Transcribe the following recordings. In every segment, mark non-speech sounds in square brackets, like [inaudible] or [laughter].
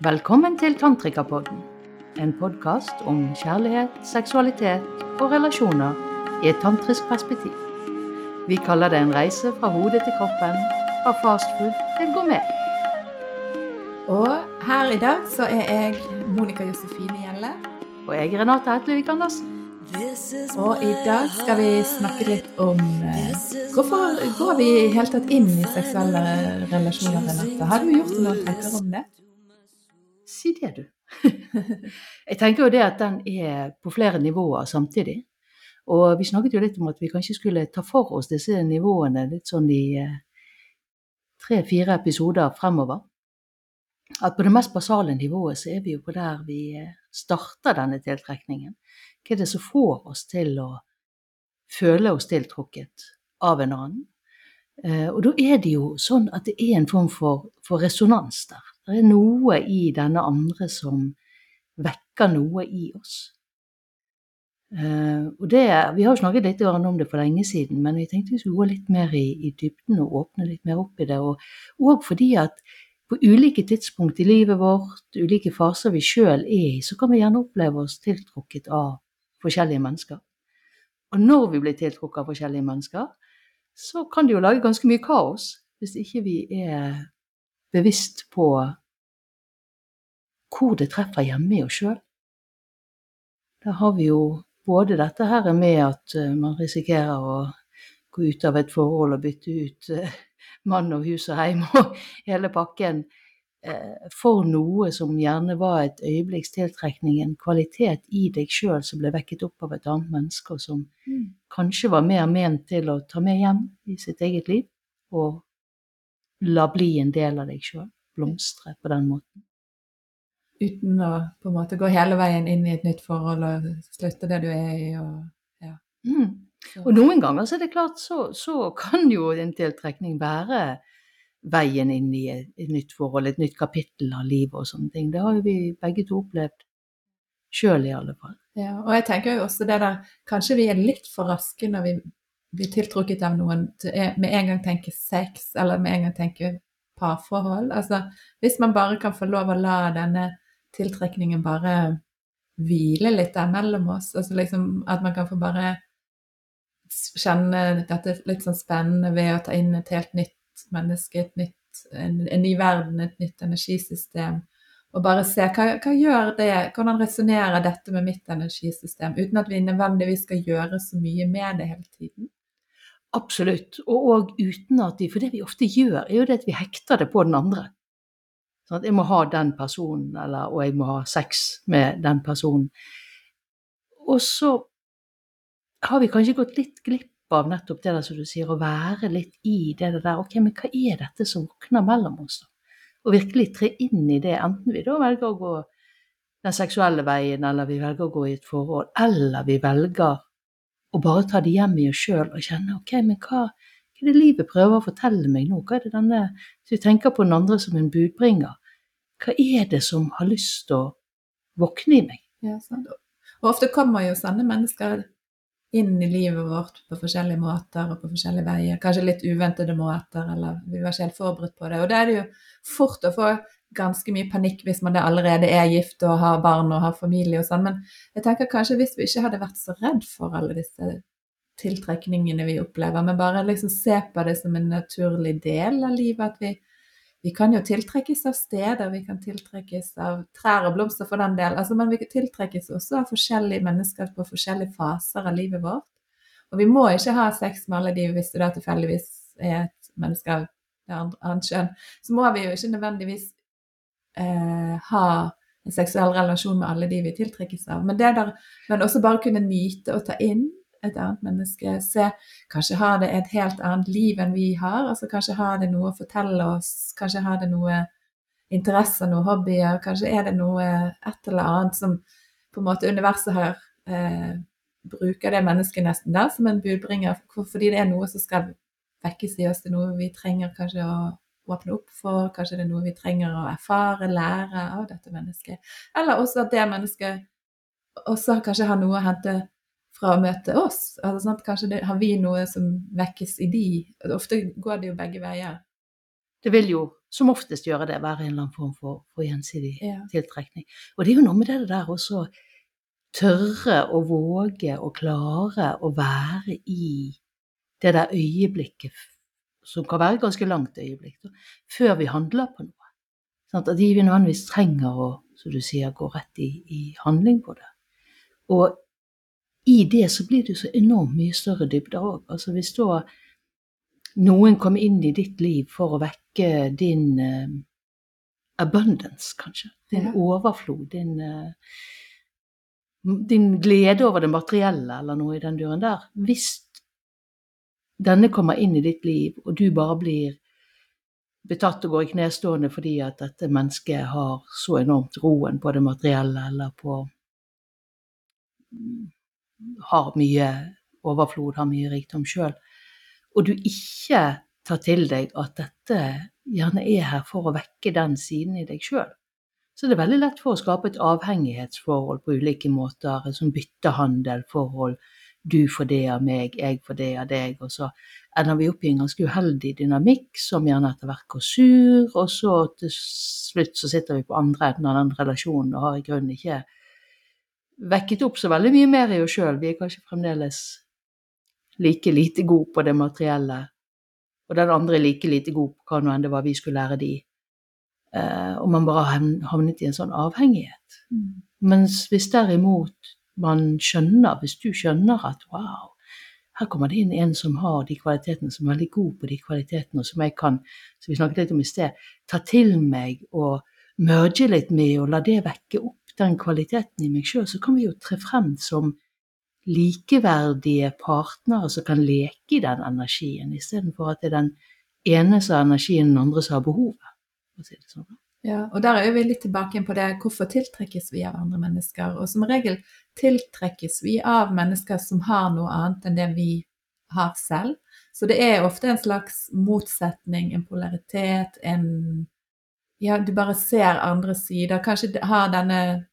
Velkommen til Tantrikapodden, en podkast om kjærlighet, seksualitet og relasjoner i et tantrisk perspektiv. Vi kaller det en reise fra hodet til kroppen, fra fastfood til gourmet. Og her i dag så er jeg Monica Josefine Gjelle. Og jeg er Renate Hetlevik Andersen. Og i dag skal vi snakke litt om eh, hvorfor går vi i hele tatt inn i seksuelle relasjoner, Renate? Har du gjort noen tanker om det? Si det, du. [laughs] jeg tenker jo det at den er på flere nivåer samtidig. Og vi snakket jo litt om at vi kanskje skulle ta for oss disse nivåene litt sånn i eh, tre-fire episoder fremover. At på det mest basale nivået så er vi jo på der vi eh, starter denne tiltrekningen. Hva er det som får oss til å føle oss tiltrukket av en annen? Eh, og da er det jo sånn at det er en form for, for resonans der. Det er noe i denne andre som vekker noe i oss. Uh, og det, Vi har jo snakket litt om det for lenge siden, men vi tenkte vi skulle gå litt mer i, i dybden og åpne litt mer opp i det. Og, fordi at på ulike tidspunkt i livet vårt, ulike faser vi sjøl er i, så kan vi gjerne oppleve oss tiltrukket av forskjellige mennesker. Og når vi blir tiltrukket av forskjellige mennesker, så kan det jo lage ganske mye kaos hvis ikke vi er bevisst på hvor det treffer hjemme i oss sjøl. Da har vi jo både dette her med at eh, man risikerer å gå ut av et forhold og bytte ut eh, mann og hus og heim og [laughs] hele pakken eh, for noe som gjerne var et øyeblikks tiltrekning, en kvalitet i deg sjøl som ble vekket opp av et annet menneske, og som mm. kanskje var mer ment til å ta med hjem i sitt eget liv, og la bli en del av deg sjøl. Blomstre på den måten. Uten å på en måte gå hele veien inn i et nytt forhold og slutte det du er i. Og, ja. mm. og noen ganger så er det klart så, så, kan jo en tiltrekning være veien inn i et, et, nytt forhold, et nytt kapittel av livet og sånne ting. Det har jo vi begge to opplevd sjøl, i alle fall. Ja, og jeg tenker jo også det der Kanskje vi er litt for raske når vi blir tiltrukket av noen til med en gang tenker sex, eller med en gang tenker parforhold. Altså hvis man bare kan få lov å la denne tiltrekningen bare hvile litt der mellom oss. Altså liksom at man kan få bare kjenne dette litt sånn spennende ved å ta inn et helt nytt menneske, et nytt, en, en ny verden, et nytt energisystem. Og bare se hva, hva gjør det, hvordan resonnerer dette med mitt energisystem, uten at vi nødvendigvis skal gjøre så mye med det hele tiden. Absolutt, og, og uten at vi For det vi ofte gjør, er jo det at vi hekter det på den andre. Sånn at jeg må ha den personen, eller, og jeg må ha sex med den personen. Og så har vi kanskje gått litt glipp av nettopp det der som du sier, å være litt i det der. Ok, men hva er dette som våkner mellom oss, da? Og virkelig tre inn i det, enten vi da velger å gå den seksuelle veien, eller vi velger å gå i et forhold, eller vi velger å bare ta det hjem i oss sjøl og kjenne ok, men hva, hva er det livet prøver å fortelle meg nå? Hva er det denne, Hvis vi tenker på den andre som en budbringer, hva er det som har lyst til å våkne i meg? Ja, sant. Og ofte kommer jo sånne mennesker inn i livet vårt på forskjellige måter og på forskjellige veier. Kanskje litt uventede måter, eller vi var ikke helt forberedt på det. Og da er det jo fort å få ganske mye panikk hvis man allerede er gift og har barn og har familie og sånn. Men jeg tenker kanskje hvis vi ikke hadde vært så redd for alle disse tiltrekningene vi opplever, men bare liksom se på det som en naturlig del av livet, at vi vi kan jo tiltrekkes av steder, vi kan tiltrekkes av trær og blomster for den del, altså, men vi tiltrekkes også av forskjellige mennesker på forskjellige faser av livet vårt. Og vi må ikke ha sex med alle de hvis da tilfeldigvis er et menneske av annet kjønn. Så må vi jo ikke nødvendigvis eh, ha en seksuell relasjon med alle de vi tiltrekkes av. Men, det der, men også bare kunne nyte og ta inn et annet menneske. Se, kanskje har det et helt annet liv enn vi har. altså Kanskje har det noe å fortelle oss, kanskje har det noe interesser, noen hobbyer. Kanskje er det noe et eller annet som på en måte universet har eh, bruker det mennesket nesten der som en budbringer, fordi det er noe som skal vekkes i oss. Det er noe vi trenger kanskje å åpne opp for, kanskje det er noe vi trenger å erfare, lære av dette mennesket. Eller også at det mennesket også kanskje har noe å hente fra å møte oss. Altså, Kanskje det, har vi noe som vekkes i de. Ofte går det jo begge veier. Det vil jo som oftest gjøre det, være en eller annen form for, for gjensidig Ja. tiltrekning. Og det er jo noe med det der også tørre å våge og klare å være i det der øyeblikket, som kan være et ganske langt øyeblikk, før vi handler på noe. Sånn at de vi nødvendigvis trenger å, som du sier, gå rett i, i handling på det. Og i det så blir det jo så enormt mye større dybder òg. Altså hvis da noen kommer inn i ditt liv for å vekke din uh, abundance, kanskje. Din Ja. overflod, din, uh, din glede over det materielle, eller noe i den duren der. Hvis denne kommer inn i ditt liv, og du bare blir betatt og går i knestående fordi at dette mennesket har så enormt roen på det materielle, eller på Har mye overflod, har mye rikdom sjøl, og du ikke tar til deg at dette gjerne er her for å vekke den siden i deg sjøl, så det er veldig lett for å skape et avhengighetsforhold på ulike måter, som byttehandel, forhold Du får det av meg, jeg får det av deg, og så ender vi opp i en ganske uheldig dynamikk som gjerne etter hvert går sur, og så til slutt så sitter vi på andre enden av den relasjonen og har i grunnen ikke vekket opp så veldig mye mer i oss sjøl. Vi er kanskje fremdeles like lite god på det materielle, og den andre er like lite god på hva nå enn det var vi skulle lære de. Eh, og man bare havnet i en sånn avhengighet. Mm. Mens hvis derimot man skjønner, hvis du skjønner at wow, her kommer det inn en som har de kvalitetene, som er veldig god på de kvalitetene, og som jeg kan, som vi snakket litt om i sted, ta til meg og merge litt med, og la det vekke opp den kvaliteten i meg sjøl, så kan vi jo tre frem som likeverdige partnere som kan leke i den energien, istedenfor at det er den ene som har energien, den andre som har behovet. for å si det sånn. Ja, og der er vi litt tilbake på det hvorfor tiltrekkes vi av andre mennesker. Og som regel tiltrekkes vi av mennesker som har noe annet enn det vi har selv. Så det er ofte en slags motsetning, en polaritet, en Ja, du bare ser andre sider. Kanskje har denne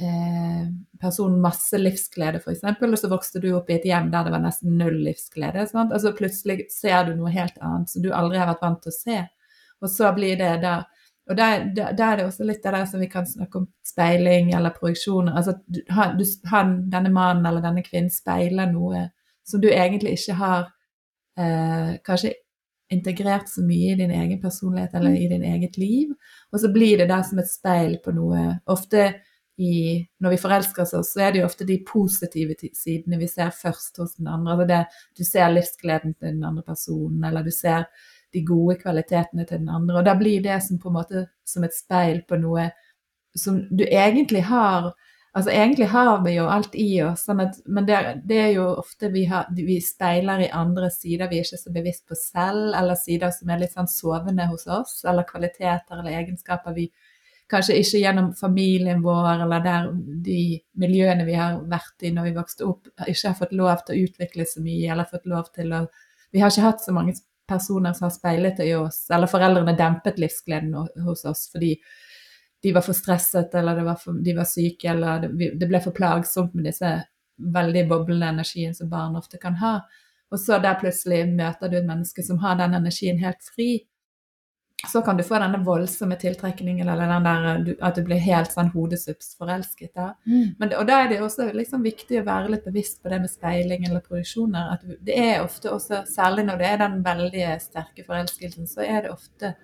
eh, personen masse livsglede, f.eks., og så vokste du opp i et hjem der det var nesten null livsglede. Sant? Altså plutselig ser du noe helt annet som du aldri har vært vant til å se. Og så blir det da Og der, der, der er det også litt det der som vi kan snakke om speiling eller projeksjoner. Altså du, han, han, denne mannen eller denne kvinnen speiler noe som du egentlig ikke har eh, kanskje integrert så mye i din egen personlighet eller i din eget liv. Og så blir det der som et speil på noe. Ofte i, når vi forelsker oss, så er det jo ofte de positive sidene vi ser først hos den andre. Altså det, du ser livsgleden til den andre personen, eller du ser de gode kvalitetene til den andre. Og da blir det som på en måte som et speil på noe som du egentlig har Altså egentlig har vi jo alt i oss, sånn at, men det, det er jo ofte vi, har, vi speiler i andre sider vi er ikke så bevisst på selv, eller sider som er litt sånn sovende hos oss, eller kvaliteter eller egenskaper vi kanskje ikke gjennom familien vår eller der de miljøene vi har vært i når vi vokste opp, ikke har fått lov til å utvikle så mye, eller fått lov til å Vi har ikke hatt så mange personer som har speilet i oss, eller foreldrene dempet livsgleden hos oss fordi de var for stresset, eller var for, de var syke, eller det, det ble for plagsomt med disse veldig boblende energien som barn ofte kan ha. Og så der plutselig møter du et menneske som har den energien helt fri. Så kan du få denne voldsomme tiltrekningen, eller den der at du blir helt sånn hodesupsforelsket. da. Men, og da er det også liksom viktig å være litt bevisst på det med speiling eller produksjoner. At det er ofte også, særlig når det er den veldig sterke forelskelsen, så er det ofte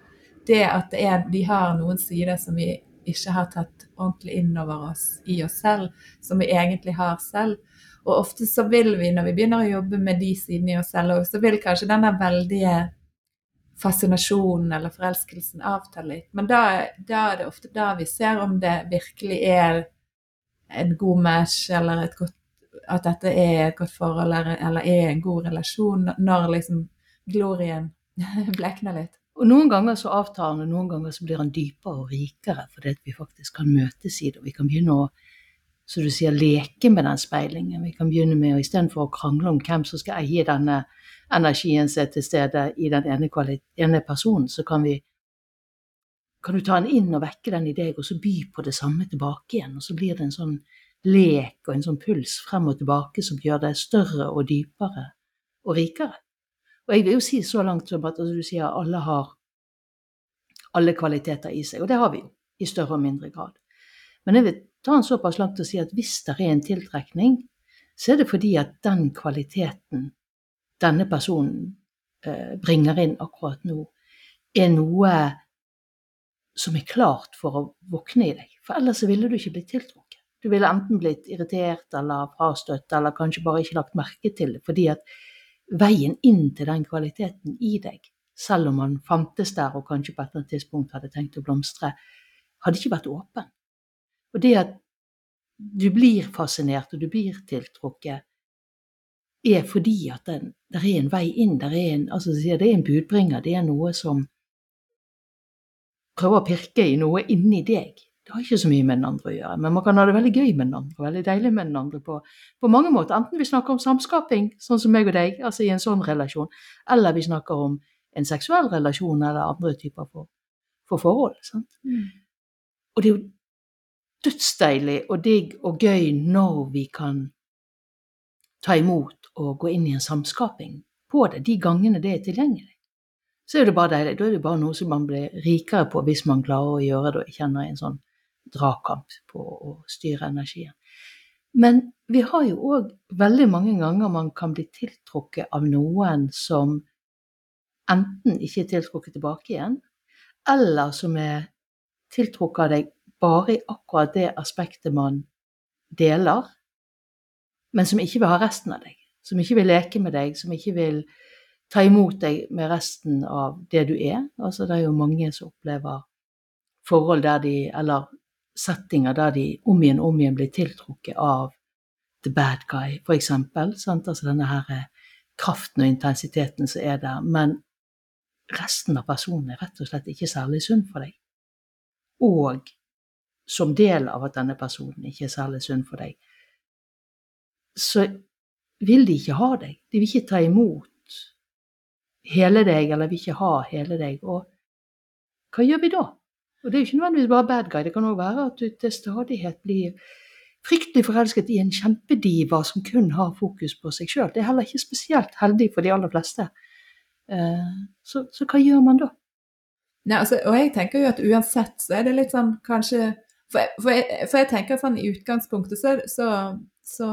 det at det er, de har noen sider som vi ikke har tatt ordentlig inn over oss i oss selv, som vi egentlig har selv. Og ofte så vil vi, når vi begynner å jobbe med de sidene i oss selv, så vil kanskje denne veldige fascinasjonen eller forelskelsen avtar litt. Men da, da er det ofte da vi ser om det virkelig er en god match, eller godt, at dette er et godt forhold, eller, eller er en god relasjon, når liksom glorien [laughs] blekner litt. Og noen ganger så avtar den, og noen ganger så blir den dypere og rikere, fordi vi faktisk kan møtes i det, og vi kan begynne å så du sier, leke med den speilingen. Vi kan begynne med, å istedenfor å krangle om hvem som skal eie denne energien som er til stede i den ene, ene personen, så kan vi kan du ta den inn og vekke den i deg, og så by på det samme tilbake igjen. Og så blir det en sånn lek og en sånn puls frem og tilbake som gjør deg større og dypere og rikere. Og jeg vil jo si så langt som at altså, du sier alle har alle kvaliteter i seg. Og det har vi jo, i større og mindre grad. Men jeg vil ta den såpass langt og si at hvis det er en tiltrekning, så er det fordi at den kvaliteten denne personen eh, bringer inn akkurat nå, er noe som er klart for å våkne i deg. For ellers ville du ikke blitt tiltrukket. Du ville enten blitt irritert eller frastøtt, eller kanskje bare ikke lagt merke til det. Fordi at veien inn til den kvaliteten i deg, selv om man fantes der og kanskje på et eller annet tidspunkt hadde tenkt å blomstre, hadde ikke vært åpen. Og det at du blir fascinert og du blir tiltrukket, er fordi at det, er en vei inn. Det er en, altså, det er en budbringer. Det er noe som prøver å pirke i noe inni deg. Det har ikke så mye med den andre å gjøre, men man kan ha det veldig gøy med den andre. Veldig deilig med den andre på, på mange måter. Enten vi snakker om samskaping, sånn som meg og deg, altså i en sånn relasjon, eller vi snakker om en seksuell relasjon eller andre typer for, for forhold. Mm. Og det er jo dødsdeilig og digg og gøy når vi kan ta imot og gå inn i en samskaping på det, de gangene det er tilgjengelig så er det bare deilig. Da er det bare noe som man blir rikere på hvis man klarer å gjøre det og kjenner en sånn dragkamp på å styre energien. Men vi har jo òg veldig mange ganger man kan bli tiltrukket av noen som enten ikke er tiltrukket tilbake igjen, eller som er tiltrukket av deg bare i akkurat det aspektet man deler, men som ikke vil ha resten av deg. Som ikke vil leke med deg, som ikke vil ta imot deg med resten av det du er. Altså, det er jo mange som opplever forhold der de, eller settinger der de om igjen om igjen blir tiltrukket av the bad guy, for eksempel. Sant? Altså denne her eh, kraften og intensiteten som er der. Men resten av personen er rett og slett ikke særlig sunn for deg. Og som del av at denne personen ikke er særlig sunn for deg, så vil de ikke ha deg. De vil ikke ta imot hele deg, eller vil ikke ha hele deg. Og hva gjør vi da? Og det er jo ikke nødvendigvis bare bad guy. Det kan òg være at du til stadighet blir fryktelig forelsket i en kjempediva som kun har fokus på seg sjøl. Det er heller ikke spesielt heldig for de aller fleste. Eh, så, så hva gjør man da? Nei, altså, og jeg tenker jo at uansett så er det litt sånn kanskje For, for, jeg, for jeg, tenker sånn i utgangspunktet så, så, så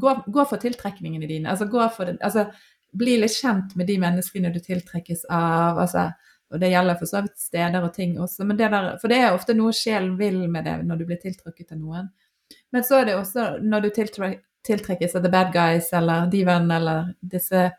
gå, gå, for tiltrekningene dine. Altså det, altså, bli litt kjent med de menneskene du tiltrekkes av. altså og det gjelder for så vidt steder og ting også. Det der, for det er ofte noe sjelen vil med det når du blir tiltrukket av noen. Men så er det også når du tiltrekkes av the bad guys eller divaen eller disse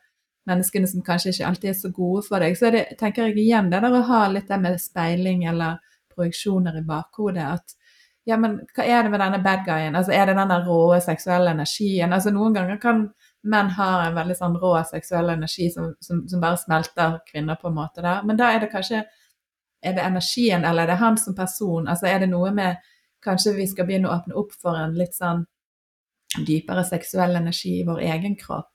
menneskene som kanskje ikke alltid er så gode for deg, så det, tenker jeg igjen det der å ha litt det med speiling eller projeksjoner i bakhodet. At ja, men hva er det med denne bad guyen? Altså er det denne rå seksuelle energien? Altså noen ganger kan menn ha en veldig sånn rå seksuell energi som, som, som, bare smelter kvinner på en måte der. Men da er det kanskje Er det energien, eller er det han som person? Altså er det noe med Kanskje vi skal begynne å åpne opp for en litt sånn dypere seksuell energi i vår egen kropp.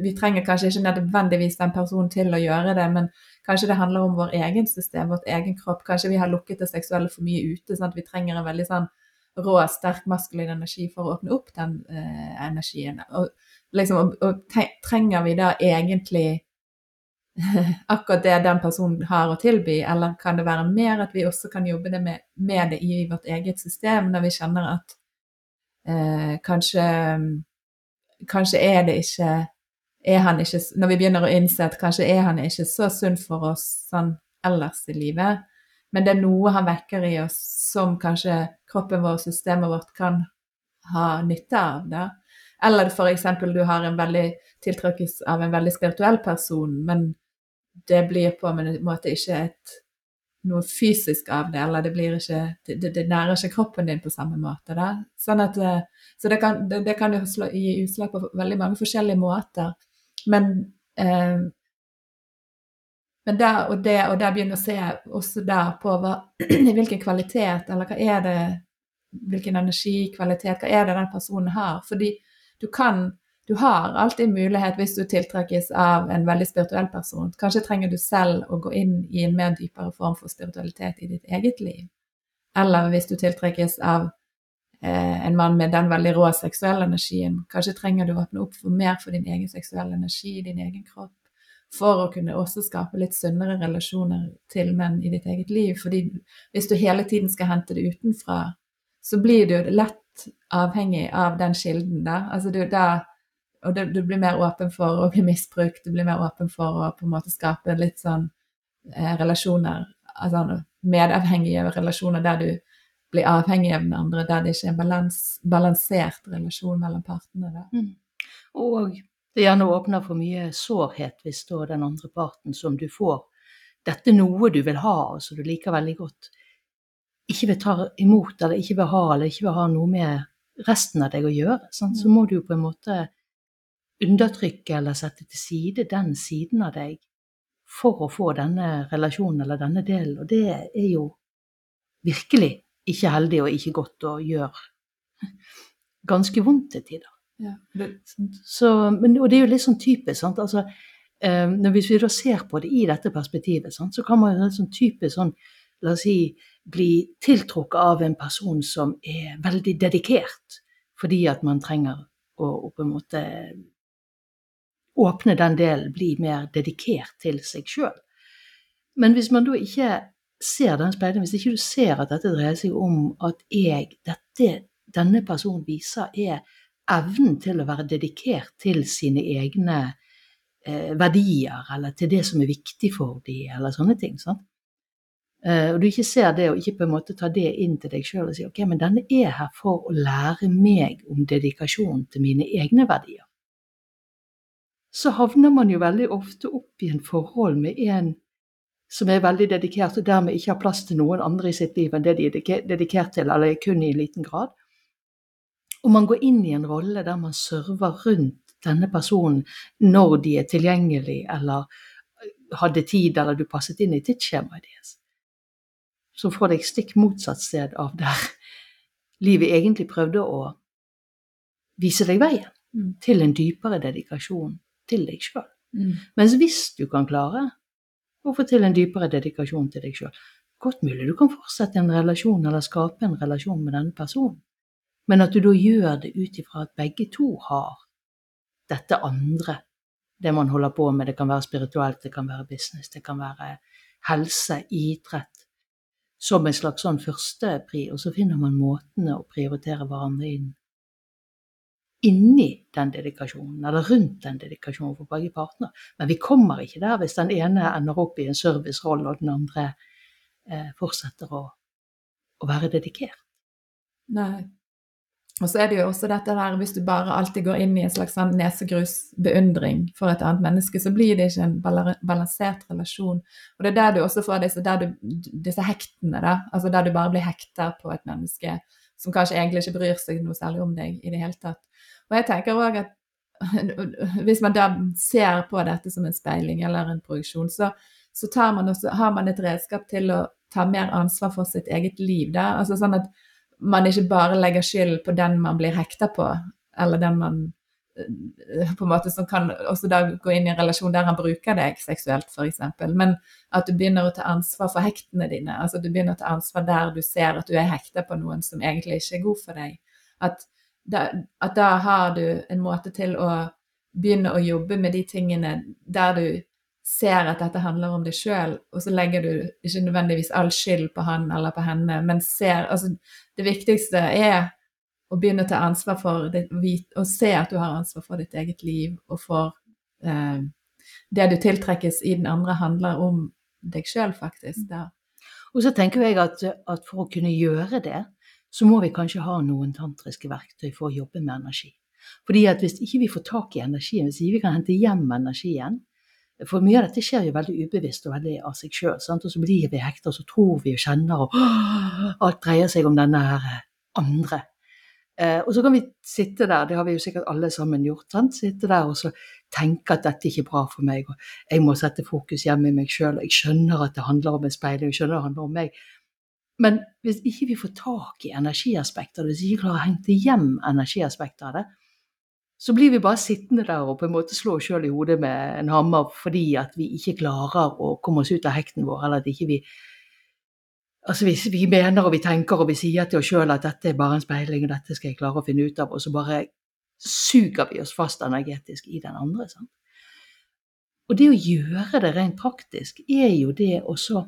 Vi trenger kanskje ikke nødvendigvis den personen til å gjøre det, men kanskje det handler om vår egen system, vårt egen kropp. Kanskje vi har lukket det seksuelle for mye ute. sånn at Vi trenger en veldig sånn rå, sterk maskulin energi for å åpne opp den eh, energien. Og liksom, og, og trenger vi da egentlig [laughs] akkurat det den personen har å tilby, eller kan det være mer at vi også kan jobbe det med, med det i vårt eget system, når vi kjenner at eh, kanskje, kanskje er det ikke er han ikke, Når vi begynner å innse at kanskje er han ikke så sunn for oss sånn ellers i livet, men det er noe han vekker i oss som kanskje kroppen vår, systemet vårt, kan ha nytte av. da. Eller f.eks. du har en veldig tiltrekkes av en veldig spirituell person, men det blir på en måte ikke et, noe fysisk av det, eller det blir ikke Det, det nærer ikke kroppen din på samme måte. Da. Sånn at, eh, så det kan, det, det kan jo slå, gi utslag på veldig mange forskjellige måter. Men eh, men der og det, og der begynner å se også der på hva, [clears throat] hvilken kvalitet, eller hva er det Hvilken energikvalitet, hva er det den personen har? Fordi du kan Du har alltid mulighet hvis du tiltrekkes av en veldig spirituell person. Kanskje trenger du selv å gå inn i en mer dypere form for spiritualitet i ditt eget liv. Eller hvis du tiltrekkes av eh, en mann med den veldig rå seksuelle energien, kanskje trenger du å åpne opp for mer for din egen seksuelle energi i din egen kropp. for å kunne også skape litt sunnere relasjoner til menn i ditt eget liv. Fordi hvis du hele tiden skal hente det utenfra, så blir du lett avhengig av den kilden der. Altså du, da, og du, du, blir mer åpen for å bli misbrukt, du blir mer åpen for å på en måte skape litt sånn eh, relasjoner, altså medavhengige relasjoner der du blir avhengig av den andre, der det ikke er en balans, balansert relasjon mellom partene. Mm. Og det gjerne åpner for mye sårhet hvis da den andre parten som du får dette noe du vil ha, og som du liker veldig godt, ikke vil ta imot eller ikke vil ha eller ikke vil ha noe med resten av deg å gjøre, sant? så må du jo på en måte undertrykke eller sette til side den siden av deg for å få denne relasjonen eller denne delen. Og det er jo virkelig ikke heldig og ikke godt å gjøre ganske vondt til tider. Ja, det, så, men, og det er jo litt sånn typisk. sant, altså, eh, Hvis vi da ser på det i dette perspektivet, sant, så kan man jo sånn typisk sånn, la oss si, bli tiltrukket av en person som er veldig dedikert, fordi at man trenger å, å på en måte åpne den delen, bli mer dedikert til seg sjøl. Men hvis man da ikke ser den speilingen, hvis ikke du ser at dette dreier seg om at jeg, dette, denne personen viser, er evnen til å være dedikert til sine egne eh, verdier, eller til det som er viktig for dem, eller sånne ting. sant? Eh, og du ikke ser det, og ikke på en måte tar det inn til deg sjøl og sier ok, men denne er her for å lære meg om dedikasjon til mine egne verdier. Så havner man jo veldig ofte opp i en forhold med en som er veldig dedikert, og dermed ikke har plass til noen andre i sitt liv enn det de er dedikert til, eller kun i en liten grad. Og man går inn i en rolle der man server rundt denne personen når de er tilgjengelig, eller hadde tid, eller du passet inn i tidsskjemaet deres. Så får deg stikk motsatt sted av der livet egentlig prøvde å vise deg veien mm. til en dypere dedikasjon til deg sjøl. Mm. Mens hvis du kan klare å få til en dypere dedikasjon til deg sjøl, godt mulig du kan fortsette en relasjon eller skape en relasjon med denne personen men at du da gjør det ut ifra at begge to har dette andre, det man holder på med. Det kan være spirituelt, det kan være business, det kan være helse, idrett, som en slags sånn førstepri, og så finner man måtene å prioritere hverandre inn inni den dedikasjonen, eller rundt den dedikasjonen for begge partene. Men vi kommer ikke der hvis den ene ender opp i en servicerolle, og den andre eh, fortsetter å, å være dedikert. Nei. Og så er det jo også dette der, hvis du bare alltid går inn i en slags sånn nesegrusbeundring for et annet menneske, så blir det ikke en balansert relasjon. Og det er der du også får disse, du, disse hektene, da. Altså der du bare blir hekta på et menneske som kanskje egentlig ikke bryr seg noe særlig om deg i det hele tatt. Og jeg tenker òg at [laughs] hvis man da ser på dette som en speiling eller en produksjon, så, så man også, har man et redskap til å ta mer ansvar for sitt eget liv. Da. Altså sånn at man ikke bare legger skyld på den man blir hekta på, eller den man eh, på en måte som kan også da gå inn i en relasjon der han bruker deg seksuelt, f.eks. Men at du begynner å ta ansvar for hektene dine. altså Du begynner å ta ansvar der du ser at du er hekta på noen som egentlig ikke er god for deg. At at da har du en måte til å begynne å jobbe med de tingene der du ser at dette handler om deg sjøl, og så legger du ikke nødvendigvis all skyld på han eller på henne, men ser Altså, det viktigste er å begynne å ta ansvar for ditt, å se at du har ansvar for ditt eget liv, og for eh, det du tiltrekkes i den andre, handler om deg sjøl, faktisk. Da. Og så tenker jeg at, at for å kunne gjøre det, så må vi kanskje ha noen tantriske verktøy for å jobbe med energi. Fordi at hvis ikke vi får tak i energien, hvis ikke vi kan hente hjem energien, for mye av dette skjer jo veldig ubevisst og veldig av seg sjøl. Og så blir vi hekta, og så tror vi og kjenner, og alt dreier seg om denne her andre. Eh, og så kan vi sitte der, det har vi jo sikkert alle sammen gjort, sant? sitte der og så tenke at dette ikke er bra for meg, og jeg må sette fokus hjemme i meg sjøl, og jeg skjønner at det handler om en speil, jeg skjønner at det handler om meg. Men hvis ikke vi får tak i energiaspekter, hvis vi ikke klarer å hente hjem energiaspekter av det, så blir vi bare sittende der og på en måte slå oss sjøl i hodet med en hammer fordi at vi ikke klarer å komme oss ut av hekten vår, eller at ikke vi Altså hvis vi mener og vi tenker og vi sier til oss sjøl at dette er bare en speiling, og dette skal jeg klare å finne ut av, og så bare suger vi oss fast energetisk i den andre. Sant? Og det å gjøre det rent praktisk er jo det også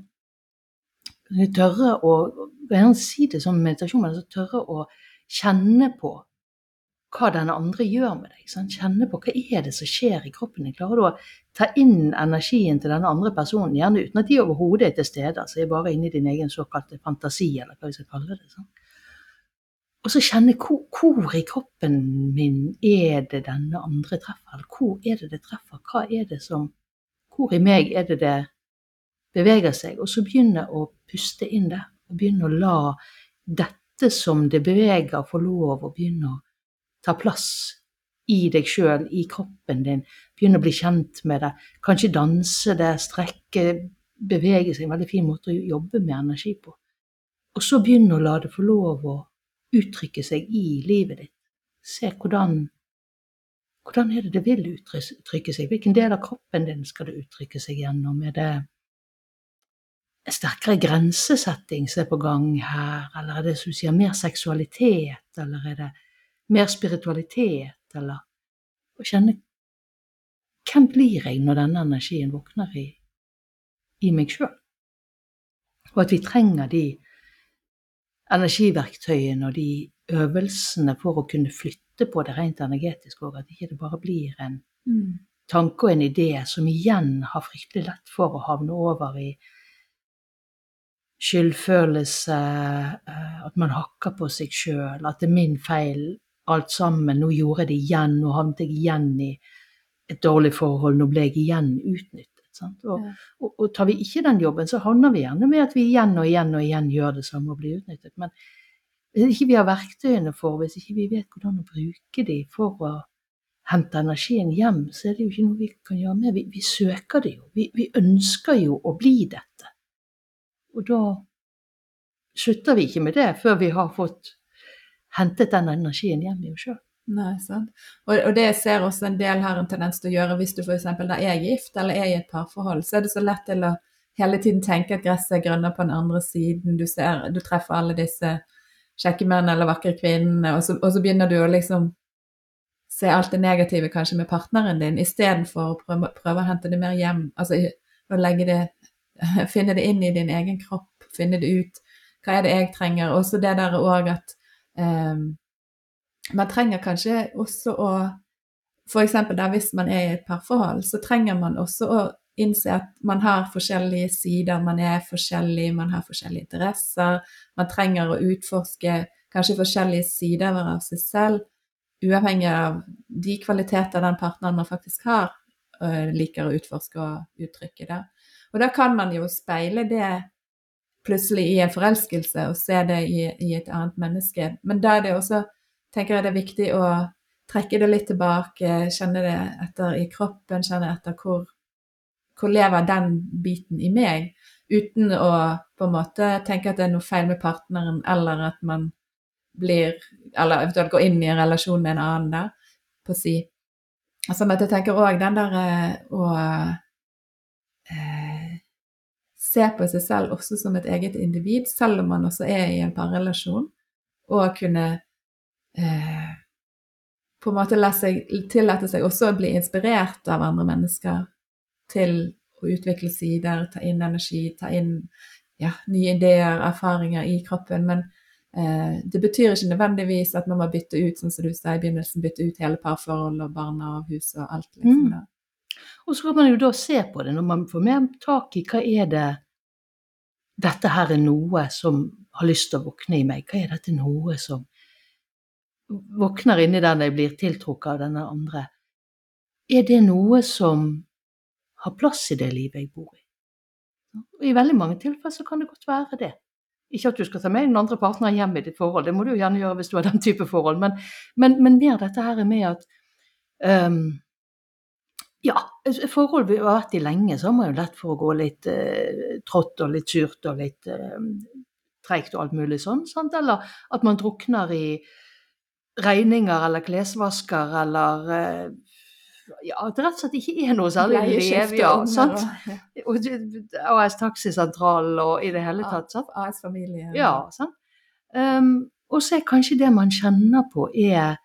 tørre å jeg si det som meditasjon, men altså tørre å kjenne på hva den andre gjør med deg. Sant? Kjenne på hva er det som skjer i kroppen din. Klarer du å ta inn energien til denne andre personen, gjerne uten at de overhodet er til stede, så er bare inne i din egen såkalte fantasi, eller hva vi skal kalle det. Sant? Og så kjenne hvor, hvor, i kroppen min er det denne andre treffer, eller hvor er det det treffer? Hva er det som Hvor i meg er det det beveger seg? Og så begynne å puste inn det, og begynne å la dette som det beveger, få lov å begynne å ta plass i deg sjøl, i kroppen din. Begynne å bli kjent med det. Kanskje danse det, strekke, bevege seg. En veldig fin måte å jobbe med energi på. Og så begynne å la det få lov å uttrykke seg i livet ditt. Se hvordan hvordan er det det vil uttrykke seg? Hvilken del av kroppen din skal det uttrykke seg gjennom? Er det en sterkere grensesetting som er på gang her, eller er det som du sier, mer seksualitet, eller er det mer spiritualitet, eller å kjenne hvem blir jeg når denne energien våkner i, i meg sjøl? Og at vi trenger de energiverktøyene og de øvelsene for å kunne flytte på det rent energetisk òg, at ikke det bare blir en mm. tanke og en idé som igjen har fryktelig lett for å havne over i skyldfølelse, eh, at man hakker på seg sjøl, at det er min feil alt sammen. Nå gjorde jeg det igjen, nå havnet jeg igjen i et dårlig forhold, nå ble jeg igjen utnyttet. Og, og, og, tar vi ikke den jobben, så havner vi gjerne med at vi igjen og igjen og igjen gjør det samme og blir utnyttet. Men hvis ikke vi har verktøyene for, hvis ikke vi vet hvordan å bruke de for å hente energien hjem, så er det jo ikke noe vi kan gjøre med. Vi, vi søker det jo. Vi, vi ønsker jo å bli dette. Og da slutter vi ikke med det før vi har fått hentet den energien hjem i oss sjøl. Nei, sant. Og, og, det ser også en del har en tendens til å gjøre hvis du f.eks. er gift eller er i et parforhold, så er det så lett til å hele tiden tenke at gresset er grønnere på den andre siden. Du, ser, du treffer alle disse kjekke mennene eller vakre kvinnene, og så, og så, begynner du å liksom se alt det negative kanskje med partneren din, istedenfor å prøve, prøve, å hente det mer hjem. Altså å legge det [laughs] Finne det inn i din egen kropp, finne det ut. Hva er det jeg trenger? Også det der òg at Um, man trenger kanskje også å F.eks. hvis man er i et parforhold, så trenger man også å innse at man har forskjellige sider, man er forskjellig, man har forskjellige interesser. Man trenger å utforske kanskje forskjellige sider av seg selv, uavhengig av de kvaliteter den partneren man faktisk har, øh, liker å utforske og uttrykke det. Og da kan man jo speile det plutselig i en forelskelse og se det i, i, et annet menneske. Men da er det også, tenker jeg det er viktig å trekke det litt tilbake, kjenne det etter i kroppen, kjenne etter hvor, hvor lever den biten i meg, uten å på en måte tenke at det er noe feil med partneren, eller at man blir Eller eventuelt går inn i en relasjon med en annen der, på si. Altså, men jeg tenker òg den der eh, å eh, se på seg selv også som et eget individ, selv om man også er i en parrelasjon, og kunne eh, på en måte seg, tillate seg også å bli inspirert av andre mennesker til å utvikle sider, ta inn energi, ta inn ja, nye ideer, erfaringer i kroppen. Men eh, det betyr ikke nødvendigvis at man må bytte ut, sånn som du sa i begynnelsen, bytte ut hele parforhold og barna og hus og alt. liksom mm. Og så kan man jo da se på det, når man får mer tak i hva er det dette her er noe som har lyst til å våkne i meg. Hva er dette noe som våkner inni der når jeg blir tiltrukket av denne andre? Er det noe som har plass i det livet jeg bor i? Og I veldig mange tilfeller så kan det godt være det. Ikke at du skal ta med den andre partneren hjem i ditt forhold, det må du jo gjerne gjøre hvis du har den type forhold, men, men, men mer dette her med at um, ja, forhold vi har vært i lenge, så har man jo lett for å gå litt eh, trått og litt surt og litt eh, treigt og alt mulig sånn. Sant? Eller at man drukner i regninger eller klesvasker eller eh, ja, at det rett og slett ikke er noe særlig i ja, sant? [laughs] Og AS Taxisentral og i det hele tatt. sant? AS Familie. Ja, sant? Um, og så er kanskje det man kjenner på, er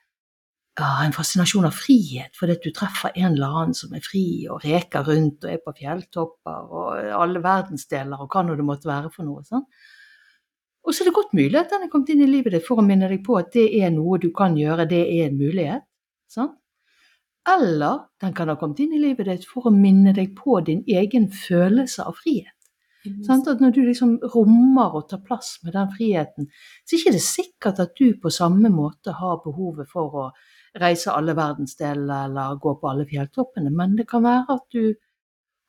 ja, en fascinasjon av frihet, fordi at du treffer en eller annen som er fri og reker rundt og er på fjelltopper og alle verdensdeler og hva nå det måtte være for noe. sånn. Og så er det godt mulig at den er kommet inn i livet ditt for å minne deg på at det er noe du kan gjøre, det er en mulighet. sant? Eller den kan ha kommet inn i livet ditt for å minne deg på din egen følelse av frihet. Sånn, At når du liksom rommer og tar plass med den friheten, så er det ikke sikkert at du på samme måte har behovet for å reise alle verdensdeler eller gå på alle fjelltoppene, men det kan være at du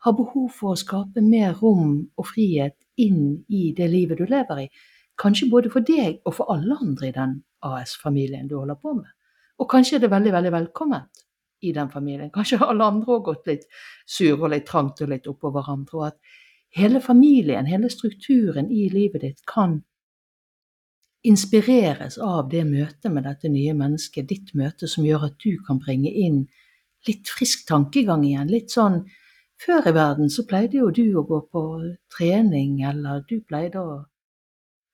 har behov for å skape mer rom og frihet inn i det livet du lever i. Kanskje både for deg og for alle andre i den AS-familien du holder på med. Og kanskje er det veldig, veldig velkomment i den familien. Kanskje alle andre har gått litt sur og litt trangt og litt oppå hverandre. Og at hele familien, hele strukturen i livet ditt kan inspireres av det møtet med dette nye mennesket, ditt møte som gjør at du kan bringe inn litt frisk tankegang igjen. Litt sånn Før i verden så pleide jo du å gå på trening, eller du pleide å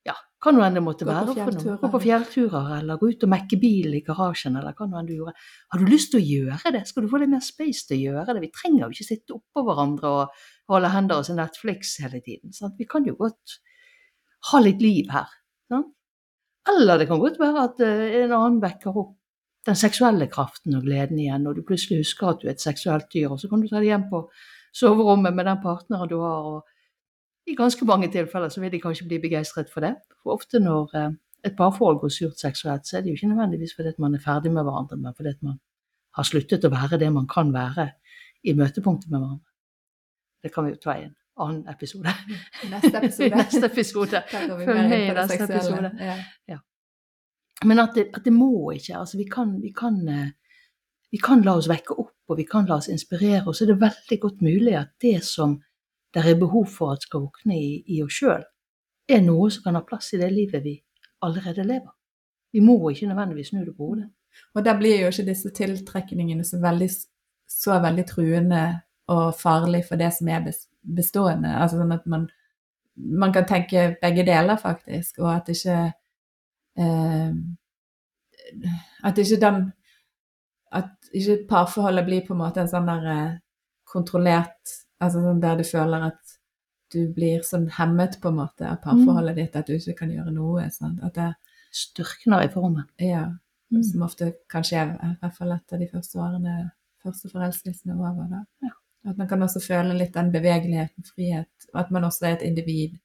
Ja, hva nå enn det måtte være. Gå på fjellturer, eller gå ut og mekke bil i garasjen, eller hva nå enn du gjorde. Har du lyst til å gjøre det? Skal du få litt mer space til å gjøre det? Vi trenger jo ikke sitte oppå hverandre og holde hender og se Netflix hele tiden. Sant? Vi kan jo godt ha litt liv her. Eller det kan godt være at eh, en annen vekker opp den seksuelle kraften og gleden igjen, og du plutselig husker at du er et seksuelt dyr, og så kan du ta det hjem på soverommet med den partneren du har, og i ganske mange tilfeller så vil de kanskje bli begeistret for det. For ofte når eh, et parforhold går surt seksuelt, så er det jo ikke nødvendigvis fordi at man er ferdig med hverandre, men fordi at man har sluttet å være det man kan være i møtepunktet med hverandre. Det kan vi jo ta i en annen episode. [laughs] Neste episode. [laughs] Neste episode. Følg med i neste episode. Ja. Men at det, at det må ikke. Altså vi kan, vi, kan, eh, vi kan la oss vekke opp, og vi kan la oss inspirere. Og så er det veldig godt mulig at det som det er behov for at skal våkne i, i oss sjøl, er noe som kan ha plass i det livet vi allerede lever. Vi må ikke nødvendigvis snu det på hodet. Og da blir jo ikke disse tiltrekningene så veldig, så veldig truende og farlig for det som er bestående. Altså sånn at man, man kan tenke begge deler, faktisk, og at ikke eh, At ikke den At ikke parforholdet blir på en måte en sånn der eh, kontrollert Altså sånn der du føler at du blir sånn hemmet på en måte av parforholdet ditt, at du ikke kan gjøre noe. Sånn, At det, Styrkner i formen. ja, Mm. som ofte kan skje, i hvert fall etter de første årene, første forelskelsene er over. Da. Ja. At man kan også føle litt den bevegeligheten, frihet, og at man også er et individ.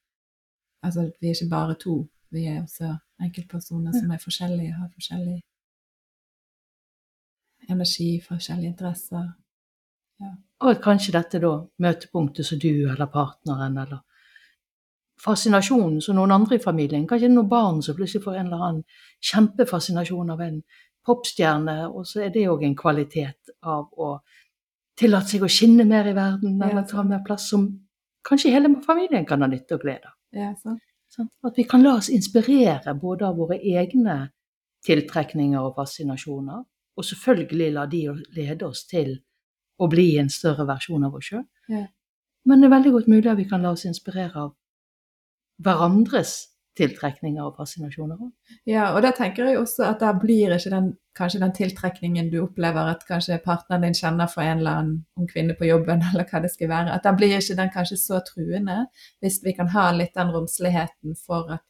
Altså at vi er ikke bare to, vi er også enkeltpersoner som er forskjellige, har forskjellig energi, forskjellige interesser. Og at kanskje dette da, møtepunktet som du eller partneren eller fascinasjonen som noen andre i familien, kanskje noen barn som plutselig får en eller annen kjempefascinasjon av en popstjerne, og så er det òg en kvalitet av å tillate seg å skinne mer i verden, Ja, eller ta mer plass som kanskje hele familien kan ha nytte og glede av. Ja? At vi kan la oss inspirere både av våre egne tiltrekninger og fascinasjoner, og selvfølgelig la de lede oss til å bli en større versjon av oss sjøl. Ja. Men det er veldig godt mulig at vi kan la oss inspirere av hverandres tiltrekninger og fascinasjoner òg. Ja, og da tenker jeg også at da blir ikke den, kanskje den tiltrekningen du opplever at kanskje partneren din kjenner for en eller annen kvinne på jobben, [laughs] eller hva det skal være, at da blir ikke den kanskje så truende, hvis vi kan ha litt den romsligheten for at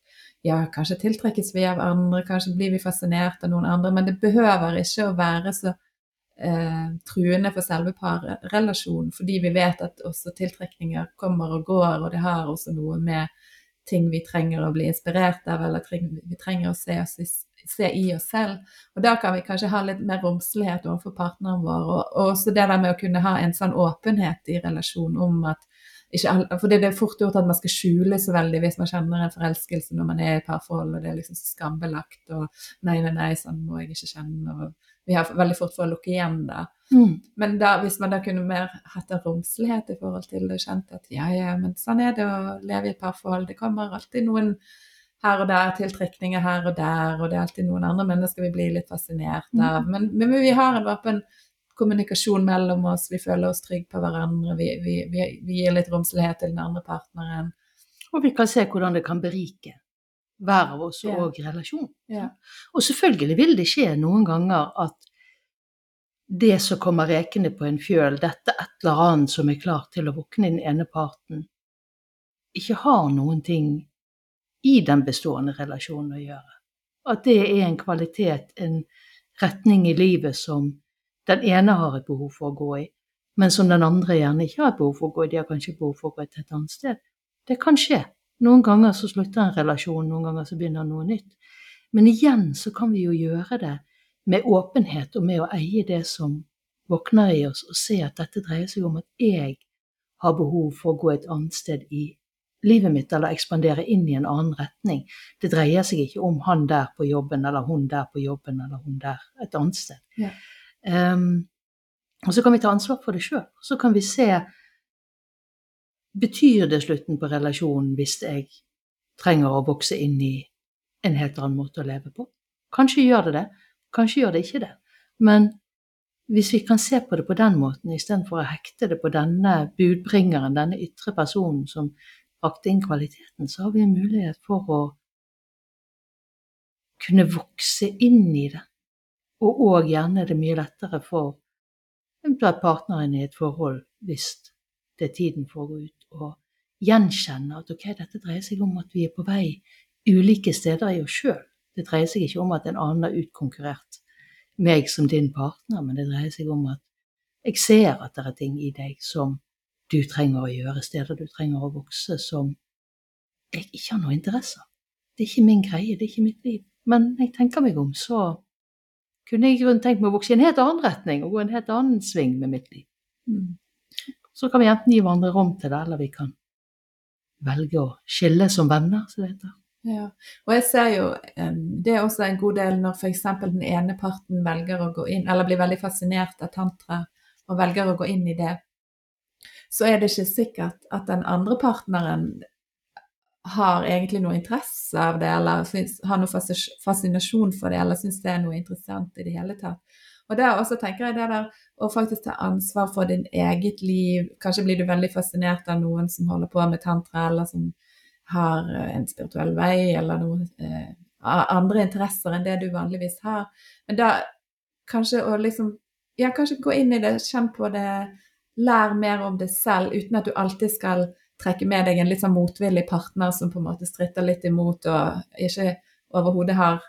ja, kanskje tiltrekkes vi av andre, kanskje blir vi fascinert av noen andre, men det behøver ikke å være så eh, truende for selve parrelasjonen, fordi vi vet at også tiltrekninger kommer og går, og det har også noe med ting vi trenger å bli inspirert av, eller vi trenger å se, oss, se i oss selv. Og da kan vi kanskje ha litt mer romslighet overfor partneren vår, og, og også det der med å kunne ha en sånn åpenhet i relasjon om at ikke alle, for det er fort gjort at man skal skjule så veldig hvis man kjenner en forelskelse når man er i et parforhold, og det er liksom skambelagt, og nei, nei, nei, sånn må jeg ikke kjenne, og vi har veldig fort for å lukke igjen da. Mm. Men da, hvis man da kunne mer hatt en romslighet i forhold til det, kjent at ja, ja, men sånn er det å leve i et parforhold. Det kommer alltid noen her og der, tiltrekninger her og der, og det er alltid noen andre mennesker vi blir litt fascinert av. Men, men vi har en åpen kommunikasjon mellom oss, vi føler oss trygge på hverandre, vi, vi, vi, vi gir litt romslighet til den andre partneren. Og vi kan se hvordan det kan berike hver av oss Ja. og relasjon. Ja. Og selvfølgelig vil det skje noen ganger at det som kommer rekende på en fjøl, dette et eller annet som er klart til å våkne den ene parten, ikke har noen ting i den bestående relasjonen å gjøre. At det er en kvalitet, en retning i livet som den ene har et behov for å gå i, men som den andre gjerne ikke har et behov for å gå i. De har kanskje behov for å gå til et annet sted. Det kan skje. Noen ganger så slutter en relasjon, noen ganger så begynner noe nytt. Men igjen så kan vi jo gjøre det med åpenhet og med å eie det som våkner i oss, og se at dette dreier seg om at jeg har behov for å gå et annet sted i livet mitt, eller ekspandere inn i en annen retning. Det dreier seg ikke om han der på jobben, eller hun der på jobben, eller hun der et annet sted. Ja. Um, og så kan vi ta ansvar for det sjøl. Så kan vi se Betyr det slutten på relasjonen hvis jeg trenger å vokse inn i en helt annen måte å leve på? Kanskje gjør det det, kanskje gjør det ikke det. Men hvis vi kan se på det på den måten istedenfor å hekte det på denne budbringeren, denne ytre personen som brakte inn kvaliteten, så har vi en mulighet for å kunne vokse inn i det. Og òg gjerne er det mye lettere for eventuelt partneren i et forhold hvis det er tiden for å gå ut og gjenkjenne at ok, dette dreier seg om at vi er på vei ulike steder i oss sjøl. Det dreier seg ikke om at en annen har utkonkurrert meg som din partner, men det dreier seg om at jeg ser at det er ting i deg som du trenger å gjøre, steder du trenger å vokse, som jeg ikke har noe interesse av. Det er ikke min greie, det er ikke mitt liv. Men jeg tenker meg om, så kunne jeg i grunnen tenkt meg å vokse i en helt annen retning og gå en helt annen sving med mitt liv. Mm. Så kan vi enten gi hverandre rom til det, eller vi kan velge å skille som venner, som det heter. Ja, og jeg ser jo um, det er også en god del når f.eks. den ene parten velger å gå inn, eller blir veldig fascinert av tantra og velger å gå inn i det, så er det ikke sikkert at den andre partneren har egentlig noe interesse av det, eller synes, har noe fascinasjon for det, eller syns det er noe interessant i det hele tatt. Og der også tenker jeg det der å faktisk ta ansvar for din eget liv. Kanskje blir du veldig fascinert av noen som holder på med tantra, eller som har eh, en spirituell vei, eller noen eh, andre interesser enn det du vanligvis har. Men da kanskje å liksom Ja, kanskje gå inn i det, kjenn på det, lær mer om det selv, uten at du alltid skal trekke med deg en litt sånn motvillig partner som på en måte stritter litt imot og ikke overhodet har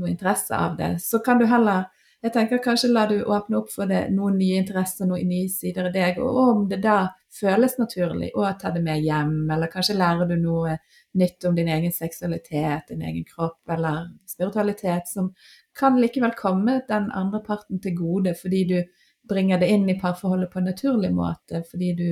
noe interesse av det. Så kan du heller jeg tenker kanskje la du åpne opp for det, noen nye interesser, noen nye sider i deg. Og om det da føles naturlig å ta det med hjem, eller kanskje lærer du noe nytt om din egen seksualitet, din egen kropp eller spiritualitet, som kan likevel komme den andre parten til gode fordi du bringer det inn i parforholdet på en naturlig måte, fordi du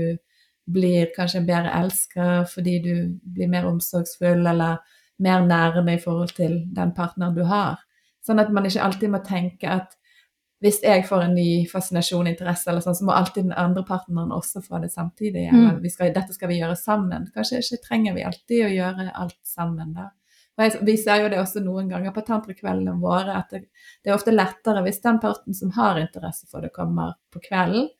blir kanskje en bedre elsker, fordi du blir mer omsorgsfull eller mer nærme i forhold til den partneren du har. Sånn at man ikke alltid må tenke at hvis jeg får en ny fascinasjon, interesse, eller sånn, så må alltid den andre partneren også få det samtidig. Mm. skal, dette skal vi gjøre sammen. Kanskje ikke trenger vi alltid å gjøre alt sammen. da. Jeg, vi ser jo det også noen ganger på tantrakveldene våre, at det, det, er ofte lettere hvis den parten som har interesse for det, kommer på kvelden,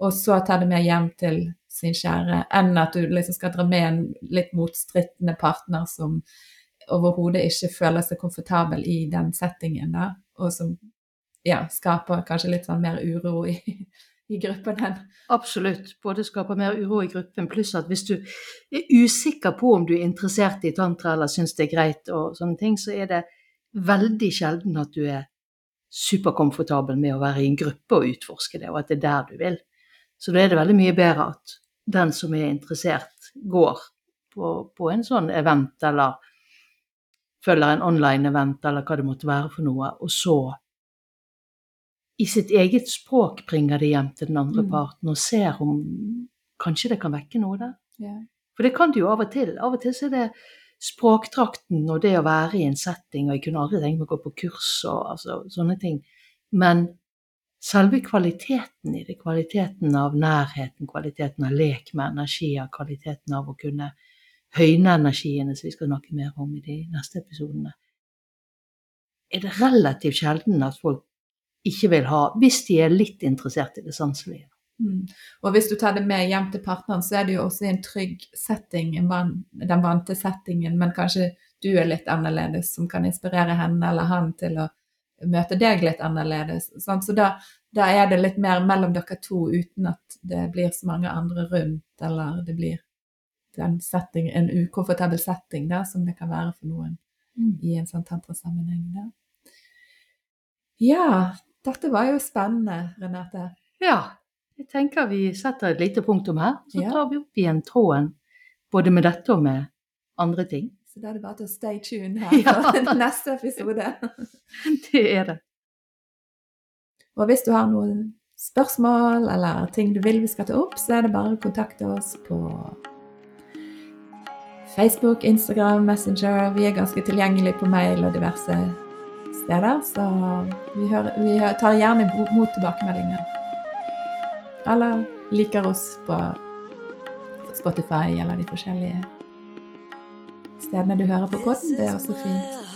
og så tar det med hjem til sin kjære, enn at du liksom skal dra med en litt motstrittende partner som overhodet ikke føler seg komfortabel i den settingen, da, og som ja, skaper kanskje litt sånn mer uro i, [laughs] i gruppen enn Absolutt. Både skaper mer uro i gruppen, pluss at hvis du er usikker på om du er interessert i tantra eller syns det er greit og sånne ting, så er det veldig sjelden at du er superkomfortabel med å være i en gruppe og utforske det, og at det er der du vil. Så da er det veldig mye bedre at den som er interessert, går på, på en sånn event eller følger en online-event eller hva det måtte være for noe, og så i sitt eget språk bringer det hjem til den andre mm. parten og ser om kanskje det kan vekke noe der. Yeah. For det kan det jo av og til. Av og til så er det språktrakten og det å være i en setting, og jeg kunne aldri tenke meg å gå på kurs og altså, sånne ting. Men selve kvaliteten i det, kvaliteten av nærheten, kvaliteten av lek med energier, kvaliteten av å kunne høyne energiene, som vi skal snakke mer om i de neste episodene, er det relativt sjelden at folk ikke vil ha, hvis de er litt interessert i det sanselige. Mm. Og hvis du tar det med hjem til partneren, så er det jo også en trygg setting, den vante settingen, men kanskje du er litt annerledes, som kan inspirere henne eller han til å møte deg litt annerledes. Sant? Så da, da er det litt mer mellom dere to uten at det blir så mange andre rundt, eller det blir en, setting, en ukomfortabel setting da, som det kan være for noen i en sånn tantrasammenheng. Da. Ja, dette var jo spennende, Renate. Ja. Jeg tenker vi setter et lite punktum her. Så Ja. tar vi opp igjen tråden både med dette og med andre ting. Så da er det bare til å stay tuned her [laughs] Ja. for [laughs] neste episode. [laughs] Det er det. Og hvis du har noen spørsmål eller ting du vil vi skal ta opp, så er det bare å kontakte oss på Facebook, Instagram, Messenger. Vi er ganske tilgjengelige på mail og diverse steder, så vi, hører, vi tar gjerne mot tilbakemeldinger. Eller liker oss på Spotify eller de forskjellige stedene du hører på podden. Det er også fint.